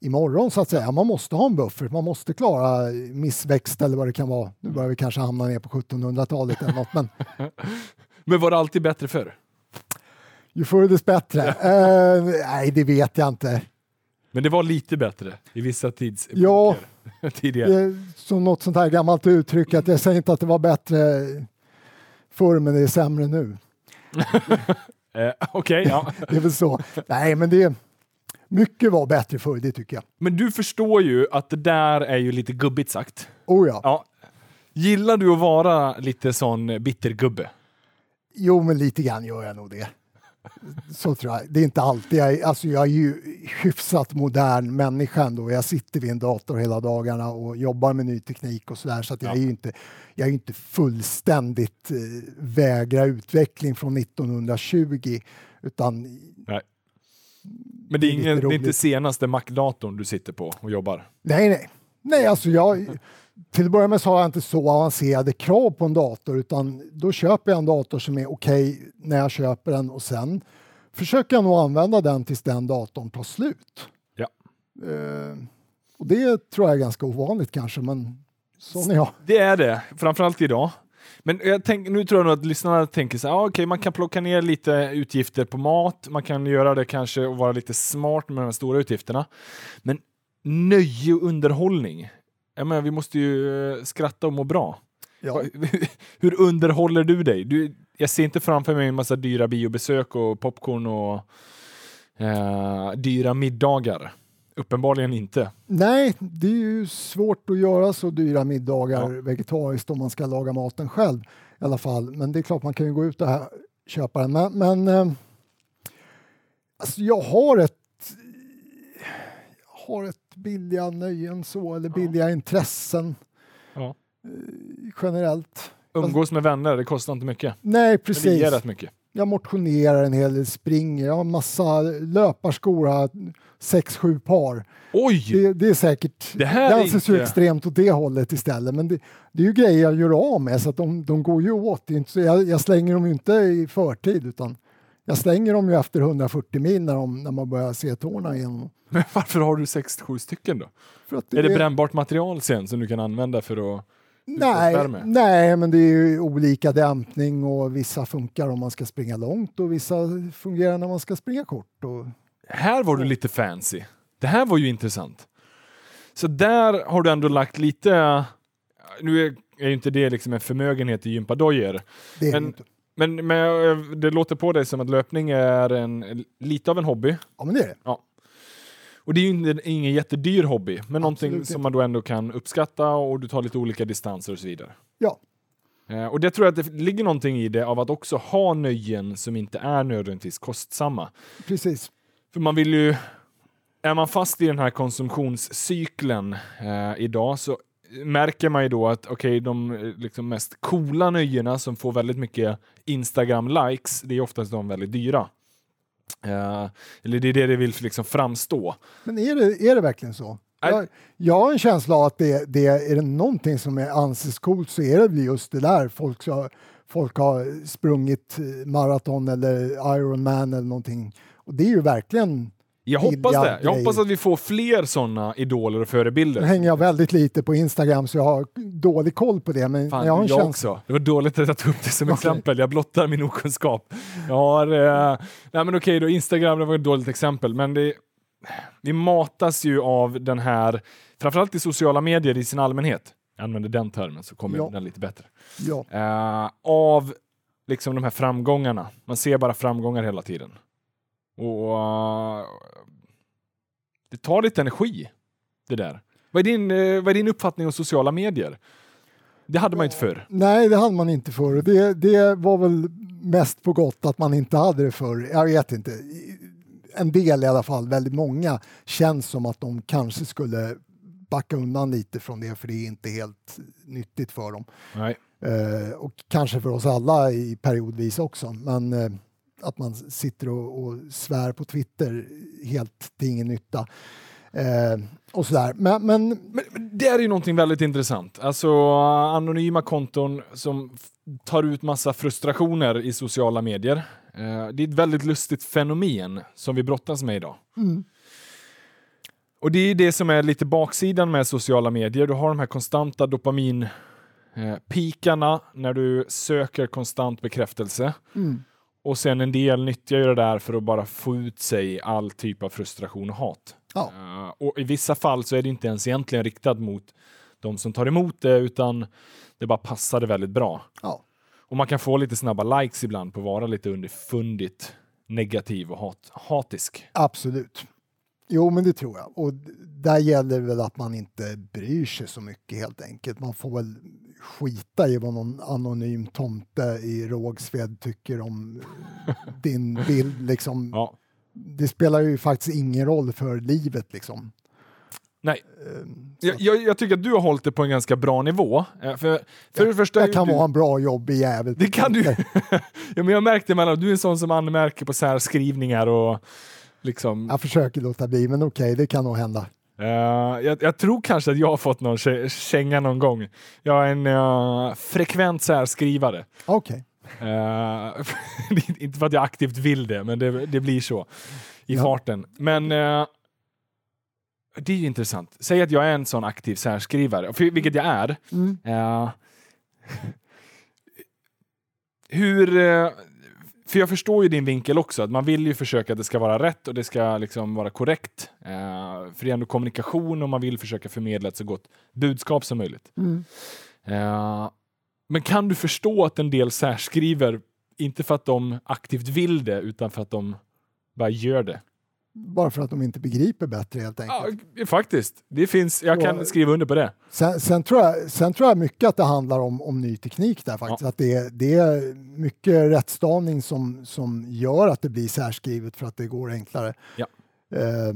imorgon så att säga. Man måste ha en buffert, man måste klara missväxt eller vad det kan vara. Nu börjar vi kanske hamna ner på 1700-talet eller något, men... [LAUGHS] men var det alltid bättre förr? Ju förr dess bättre. uh, nej, det vet jag inte. Men det var lite bättre i vissa tidsepoker ja, [LAUGHS] tidigare. Som något sånt här gammalt uttryck att jag säger inte att det var bättre förr men det är sämre nu. [LAUGHS] eh, Okej, ja. [LAUGHS] det är väl så. Nej, men det mycket var bättre förr, det tycker jag. Men du förstår ju att det där är ju lite gubbigt sagt. Oh ja. ja. Gillar du att vara lite sån bittergubbe? Jo, men lite grann gör jag nog det. Så tror jag. Det är inte alltid. Jag, alltså jag är ju hyfsat modern människa ändå. Jag sitter vid en dator hela dagarna och jobbar med ny teknik och sådär. Så att jag ja. är ju inte, jag är inte fullständigt eh, vägra utveckling från 1920 utan nej. Men det är, ingen, det är inte senaste Mac-datorn du sitter på och jobbar? Nej, nej. Nej, alltså jag, till att börja med så har jag inte så avancerade krav på en dator utan då köper jag en dator som är okej okay när jag köper den och sen försöker jag nog använda den tills den datorn tar slut. Ja. Uh, och det tror jag är ganska ovanligt kanske, men sån är jag. Det är det, framförallt idag. Men jag tänk, nu tror jag nog att lyssnarna tänker så här, ah, okay, man kan plocka ner lite utgifter på mat, man kan göra det kanske och vara lite smart med de stora utgifterna. Men nöje och underhållning, jag menar, vi måste ju eh, skratta och må bra. Ja. [LAUGHS] Hur underhåller du dig? Du, jag ser inte framför mig en massa dyra biobesök och popcorn och eh, dyra middagar. Uppenbarligen inte. Nej, det är ju svårt att göra så dyra middagar ja. vegetariskt om man ska laga maten själv i alla fall. Men det är klart man kan ju gå ut och köpa den. Men, men eh, alltså jag har ett jag har ett billiga nöjen så, eller billiga intressen Ja. eh, generellt. Umgås med vänner, det kostar inte mycket. Nej, Men det precis. ger rätt mycket. Jag motionerar en hel del, springer, jag har massa löparskor, har sex, sju par. Oj! Det, det är säkert, Det här är anses ju extremt åt det hållet istället, men det, det är ju grejer jag gör av med så att de, de går ju åt. Det inte jag, jag slänger dem ju inte i förtid utan jag slänger dem ju efter 140 mil när, de, när man börjar se tårna igen. Men varför har du 6-7 stycken då? Att Är det brännbart material sen som du kan använda för att... Nej, nej, men det är ju olika dämpning och vissa funkar om man ska springa långt och vissa fungerar när man ska springa kort. Och, Här var du lite fancy. Det här var ju intressant. Så där har du ändå lagt lite... Nu är är ju inte det liksom en förmögenhet i gympadojor. det är Men- det inte. Men, men eh, det låter på dig som att löpning är en, lite av en hobby. Ja, men det är det. Och det är ju ingen jättedyr hobby, men någonting Absolut som inte. man då ändå kan uppskatta och du tar lite olika distanser och så vidare. Ja, Eh, och det tror jag att det ligger någonting i det av att också ha nöjen som inte är nödvändigtvis kostsamma. precis. För man vill ju, är man fast i den här konsumtionscykeln eh, idag så märker man ju då att okej, de eh, liksom mest coola nöjena som får väldigt mycket Instagram-likes, det är oftast de väldigt dyra. Eh, eller det är det det vill liksom framstå. Men är det, är det verkligen så? Jag, jag har en känsla av att det, det är det någonting som är anses coolt så är det väl just det där. Folk, så, folk har sprungit maraton eller Ironman eller någonting. Och det är ju verkligen, Jag hoppas det. Jag hoppas att vi får fler sådana idoler och nu förebilder. hänger jag väldigt lite på Instagram så jag har dålig koll på det. Men Fan, jag har en jag känsla. också. Det var dåligt att jag tog upp det som Okej. exempel. Jag blottar min okunskap. Jag har... Eh, nej men okej då, Instagram det var ett dåligt exempel, men det, vi matas ju av den här, framförallt i sociala medier i sin allmänhet. Jag använder den termen så kommer Ja. den lite bättre. Ja, Eh, av liksom de här framgångarna. Man ser bara framgångar hela tiden. Och eh, det tar lite energi, det där. Vad är din, eh, vad är din uppfattning om sociala medier? Det hade man inte förr. nej, det hade man inte förr. Det, det var väl mest på gott att man inte hade det förr. Jag vet inte. En del i alla fall, väldigt många, känns som att de kanske skulle backa undan lite från det för det är inte helt nyttigt för dem. Nej. Eh, och kanske för oss alla i periodvis också. Men eh, att man sitter och, och svär på Twitter helt till ingen nytta. Eh, och sådär. Men, men Men, det är ju någonting väldigt intressant. Alltså anonyma konton som tar ut massa frustrationer i sociala medier. Eh, det är ett väldigt lustigt fenomen som vi brottas med idag. mm, Och det är det som är lite baksidan med sociala medier. Du har de här konstanta dopamin eh, pikarna när du söker konstant bekräftelse. mm, Och sen en del nyttjar ju det där för att bara få ut sig all typ av frustration och hat. Ja. Eh, och i vissa fall så är det inte ens egentligen riktat mot de som tar emot det, utan det bara passade väldigt bra. ja. Och man kan få lite snabba likes ibland på att vara lite underfundigt negativ och hat, hatisk. Absolut. Jo, men det tror jag. Och där gäller det väl att man inte bryr sig så mycket helt enkelt. Man får väl skita i vad någon anonym tomte i Rågsved tycker om din [LAUGHS] bild. Liksom. Ja. Det spelar ju faktiskt ingen roll för livet. Liksom. Nej. Ehm, Jag, jag, jag tycker att du har hållit det på en ganska bra nivå. Eh, För, för det första är jag kan du, vara en bra jobbig jävel. Det kan du. [LAUGHS] ja, men jag märkte mellan du är en sån som anmärker på särskrivningar och liksom. Jag försöker låta bli, men okej, det kan nog hända. Eh, jag, jag tror kanske att jag har fått någon kä- känga någon gång. Jag är en eh, frekvent särskrivare. Okej. Eh, [LAUGHS] det är inte för att jag aktivt vill det, men det, det blir så i Ja. farten. Men eh, det är ju intressant. Säg att jag är en sån aktiv särskrivare, för, vilket jag är. Mm. Eh, [LAUGHS] hur... för jag förstår ju din vinkel också, att man vill ju försöka att det ska vara rätt och det ska liksom vara korrekt. Eh, för det är ändå kommunikation och man vill försöka förmedla ett så gott budskap som möjligt. Mm. Eh, men kan du förstå att en del särskriver, inte för att de aktivt vill det, utan för att de bara gör det? Bara för att de inte begriper bättre helt enkelt. Ja, faktiskt. Det finns, jag kan Och- skriva under på det. Sen, sen, tror jag, sen tror jag mycket att det handlar om, om ny teknik där faktiskt. Att det, är- det är mycket rättstavning som, som gör att det blir särskrivet för att det går enklare. Ja. Eh,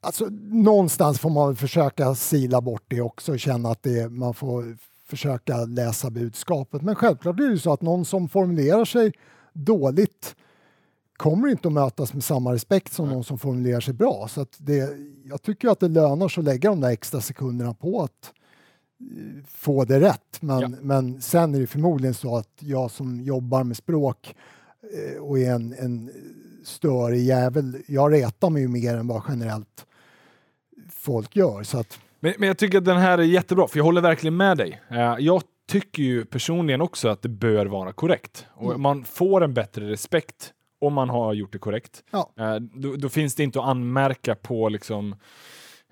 alltså, någonstans får man försöka sila bort det också och känna att det, man får försöka läsa budskapet. Men självklart blir det ju så att någon som formulerar sig dåligt kommer inte att mötas med samma respekt som någon som formulerar sig bra. Så det, jag tycker att det lönar sig att lägga de där extra sekunderna på att eh, få det rätt. Men, Ja. men sen är det förmodligen så att jag som jobbar med språk eh, och är en, en störig jävel, jag retar mig ju mer än vad generellt folk gör. Så att, Men, men jag tycker att den här är jättebra, för jag håller verkligen med dig. Eh, jag tycker ju personligen också att det bör vara korrekt. Och Mm. man får en bättre respekt om man har gjort det korrekt. Ja. Eh, då, då finns det inte att anmärka på liksom,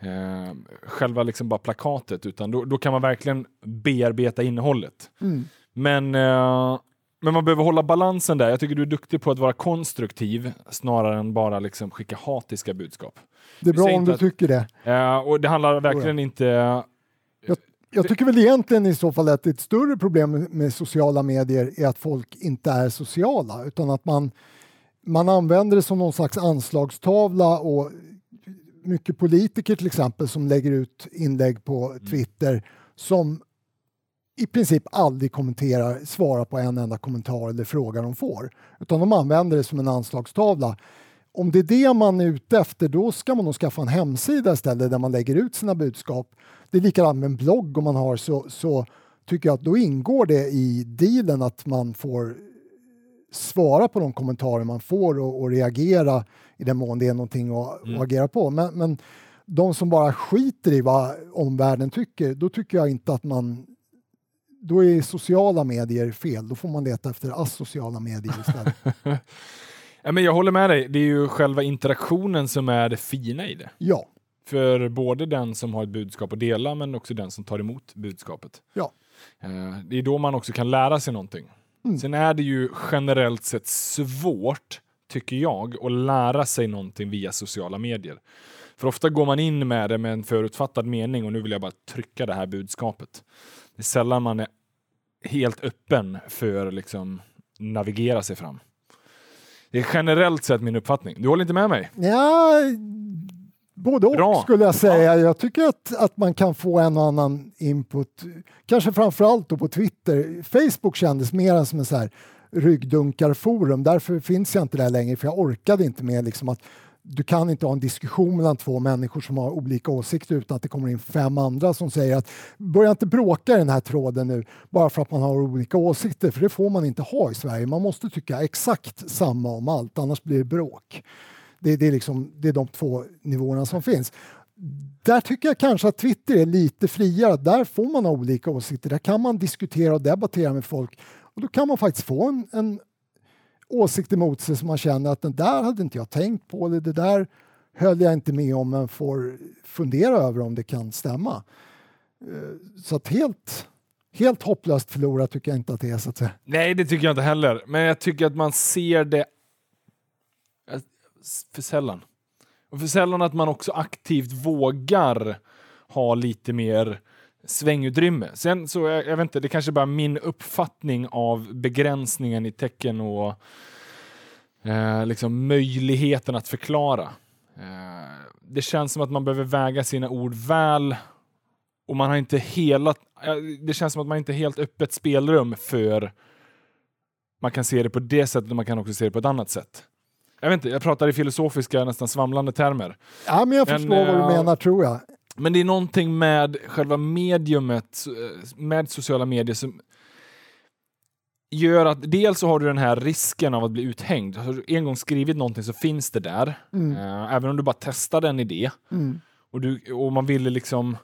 eh, själva liksom bara plakatet, utan då, då kan man verkligen bearbeta innehållet. mm. Men, eh, men man behöver hålla balansen där. Jag tycker du är duktig på att vara konstruktiv snarare än bara liksom skicka hatiska budskap. det är bra om du att- tycker det. Eh, och det handlar verkligen inte... Jag tycker väl egentligen i så fall att ett större problem med sociala medier är att folk inte är sociala utan att man, man använder det som någon slags anslagstavla och mycket politiker till exempel som lägger ut inlägg på Twitter som i princip aldrig kommenterar, svarar på en enda kommentar eller fråga de får. Utan de använder det som en anslagstavla. Om det är det man är ute efter, då ska man nog skaffa en hemsida istället där man lägger ut sina budskap. Det är likadant med en blogg om man har så, så tycker jag att då ingår det i dealen att man får svara på de kommentarer man får och, och reagera i den mån det är någonting att, att agera på. Men, men de som bara skiter i vad omvärlden tycker, då tycker jag inte att man då är sociala medier fel. Då får man leta efter asociala medier istället. [LAUGHS] Ja, men jag håller med dig. Det är ju själva interaktionen som är det fina i det. ja, För både den som har ett budskap att dela, men också den som tar emot budskapet. ja. Eh, Det är då man också kan lära sig någonting. Mm. Sen är det ju generellt sett svårt, tycker jag, att lära sig någonting via sociala medier. För ofta går man in med det med en förutfattad mening och nu vill jag bara trycka det här budskapet. Det är sällan man är helt öppen för att liksom navigera sig fram. Det är generellt sett min uppfattning. Du håller inte med mig? Ja, både och Bra. skulle jag säga. Jag tycker att, att man kan få en och annan input, kanske framförallt då på Twitter. Facebook kändes mer som en så här ryggdunkarforum. Därför finns jag inte där längre, för jag orkade inte med liksom att du kan inte ha en diskussion mellan två människor som har olika åsikter utan att det kommer in fem andra som säger att börja inte bråka i den här tråden nu bara för att man har olika åsikter, för det får man inte ha i Sverige. Man måste tycka exakt samma om allt, annars blir det bråk. Det, det, är liksom, det är de två nivåerna som finns. Där tycker jag kanske att Twitter är lite friare. Där får man ha olika åsikter. Där kan man diskutera och debattera med folk. Och då kan man faktiskt få en, en åsikt emot sig som man känner att den där hade inte jag tänkt på eller det där höll jag inte med om men får fundera över om det kan stämma. Eh, så att helt, helt hopplöst förlorat tycker jag inte att det är så att säga. Nej, det tycker jag inte heller. Men jag tycker att man ser det för sällan. Och för sällan att man också aktivt vågar ha lite mer svängutrymme. Sen så, jag, jag vet inte, det kanske bara är min uppfattning av begränsningen i tecken och eh, liksom möjligheten att förklara. Eh, det känns som att man behöver väga sina ord väl och man har inte hela, eh, det känns som att man inte har helt öppet spelrum för man kan se det på det sättet och man kan också se det på ett annat sätt. Jag vet inte, jag pratar i filosofiska, nästan svamlande termer. Ja, men jag förstår vad du eh, menar tror jag. Men det är någonting med själva mediumet, eh, med sociala medier som gör att dels så har du den här risken av att bli uthängd. Har du en gång skrivit någonting så finns det där. Mm. Eh, även om du bara testade en idé Mm. och, du, och man ville liksom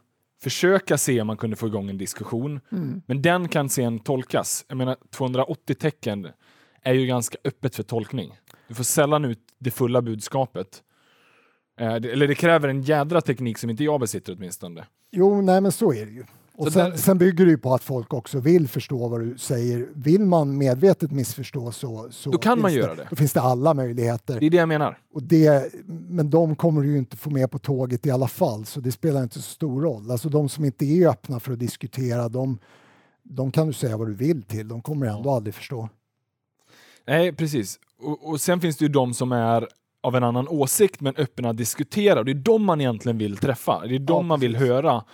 försöka se om man kunde få igång en diskussion. Mm. Men den kan sen tolkas. Jag menar 280 tecken är ju ganska öppet för tolkning. Du får sällan ut det fulla budskapet. Eh, det, eller det kräver en jädra teknik som inte jag besitter åtminstone. Jo, nej men så är det ju. Och sen, där... sen, bygger det ju på att folk också vill förstå vad du säger. Vill man medvetet missförstå så, så då kan man göra det. Då finns det alla möjligheter. Det är det jag menar. Och det, men de kommer du ju inte få med på tåget i alla fall, så det spelar inte så stor roll. Alltså de som inte är öppna för att diskutera, de, de kan du säga vad du vill till. De kommer ändå aldrig förstå. Nej, precis. Och, och sen finns det ju de som är av en annan åsikt men öppna att diskutera. Det är de man egentligen vill träffa. Det är de ja, man vill höra.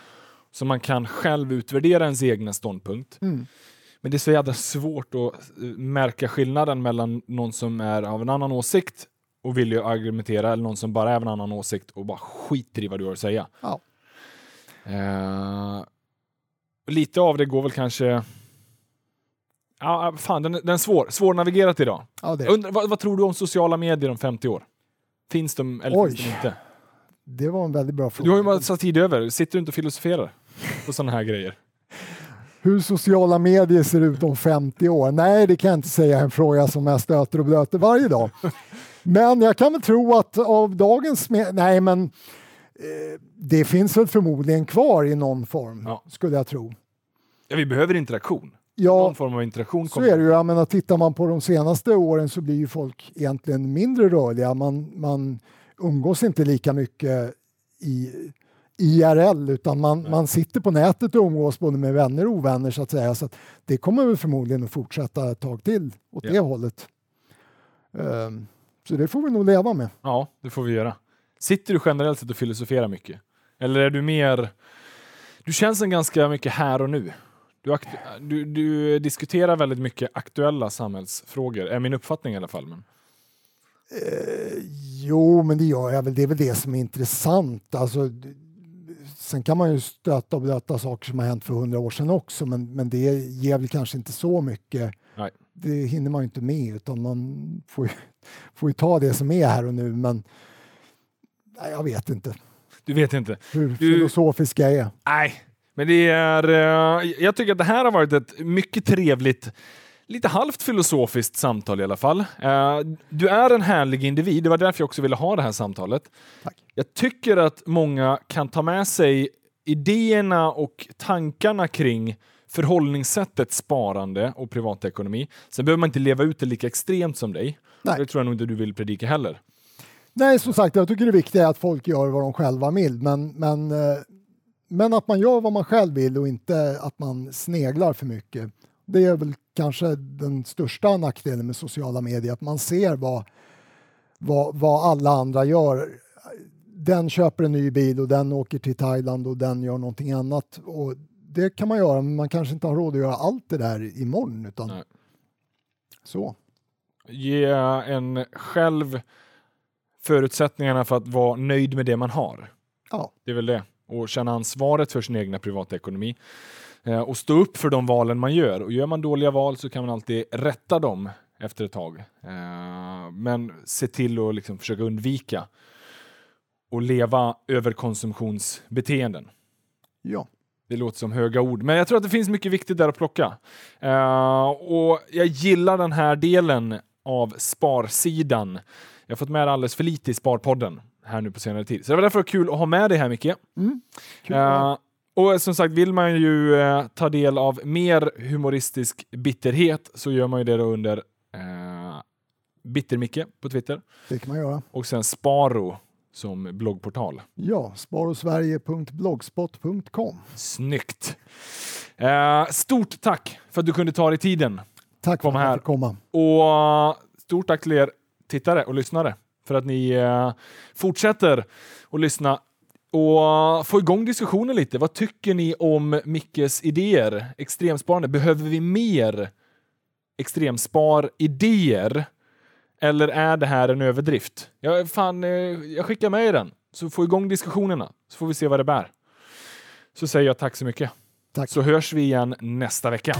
Så man kan själv utvärdera ens egna ståndpunkt. Mm. Men det är så jävla svårt att eh, märka skillnaden mellan någon som är av en annan åsikt och vill ju argumentera eller någon som bara är av en annan åsikt och bara skiter i vad du har att säga. Ja. Uh, lite av det går väl kanske Ja, fan, den, den är svår. Svårnavigerat idag. Ja, Undra, vad, vad, tror du om sociala medier om 50 år? Finns de eller Oj. finns de inte? Det var en väldigt bra fråga. Du har ju massa tid över. Sitter du inte och filosoferar på sådana här grejer? Hur sociala medier ser ut om 50 år? Nej, det kan jag inte säga en fråga som jag stöter och blöter varje dag. [LAUGHS] Men jag kan väl tro att av dagens... Nej, men eh, det finns väl förmodligen kvar i någon form, ja. skulle jag tro. Ja, vi behöver interaktion. Ja, någon form av interaktion. Så är det ju. Jag menar, tittar man på de senaste åren så blir ju folk egentligen mindre rörliga. Man, man umgås inte lika mycket i IRL utan man, man sitter på nätet och umgås både med vänner och ovänner så att säga. Så att det kommer väl förmodligen att fortsätta ett tag till åt ja. det hållet. Um, så det får vi nog leva med. Ja, det får vi göra. Sitter du generellt sett och filosoferar mycket? Eller är du mer... Du känns en ganska mycket här och nu. Du, du, du, diskuterar väldigt mycket aktuella samhällsfrågor, är min uppfattning i alla fall. Men... Eh, jo, men det gör jag väl. Det är väl det som är intressant. Alltså, sen kan man ju stöta och blöta saker som har hänt för hundra år sedan också, men, men det ger väl kanske inte så mycket. Nej. Det hinner man ju inte med, utan man får ju, får ju ta det som är här och nu. Men nej, jag vet inte. Du vet inte? Hur du... filosofisk jag är. Nej, men det är, eh, jag tycker att det här har varit ett mycket trevligt, lite halvt filosofiskt samtal i alla fall. Eh, du är en härlig individ, det var därför jag också ville ha det här samtalet. Tack. Jag tycker att många kan ta med sig idéerna och tankarna kring förhållningssättet sparande och privatekonomi. Sen behöver man inte leva ut det lika extremt som dig. Nej. Det tror jag nog inte du vill predika heller. Nej, som sagt, jag tycker det viktiga är att folk gör vad de själva vill, men, men eh, men att man gör vad man själv vill och inte att man sneglar för mycket. Det är väl kanske den största nackdelen med sociala medier, att man ser vad, vad, vad alla andra gör. Den köper en ny bil och den åker till Thailand och den gör någonting annat. Och det kan man göra, men man kanske inte har råd att göra allt det där imorgon. Utan Nej. Så. Ge en själv förutsättningarna för att vara nöjd med det man har. Ja. Det är väl det och känna ansvaret för sin egna privatekonomi eh, och stå upp för de valen man gör. Och gör man dåliga val så kan man alltid rätta dem efter ett tag. Eh, men se till att liksom försöka undvika och leva över konsumtionsbeteenden. Ja. Det låter som höga ord, men jag tror att det finns mycket viktigt där att plocka. Uh, och jag gillar den här delen av sparsidan. Jag har fått med alldeles för lite i Sparpodden här nu på senare tid. Så det var därför kul att ha med dig här Micke. Mm. Uh, och som sagt, vill man ju uh, ta del av mer humoristisk bitterhet så gör man ju det då under uh, Bittermicke på Twitter. Det kan man göra. Och sen Sparo som bloggportal. Ja, sparosverige.blogspot.com. Snyggt! Uh, stort tack för att du kunde ta dig tiden. Tack för att jag fick komma. Och stort tack till er tittare och lyssnare för att ni eh, fortsätter att lyssna och få igång diskussionen lite. Vad tycker ni om Mickes idéer? Extremsparande, behöver vi mer extremspar-idéer? Eller är det här en överdrift? Jag, fan, eh, jag skickar med er den, så få igång diskussionerna, så får vi se vad det bär. Så säger jag tack så mycket. Tack. Så hörs vi igen nästa vecka.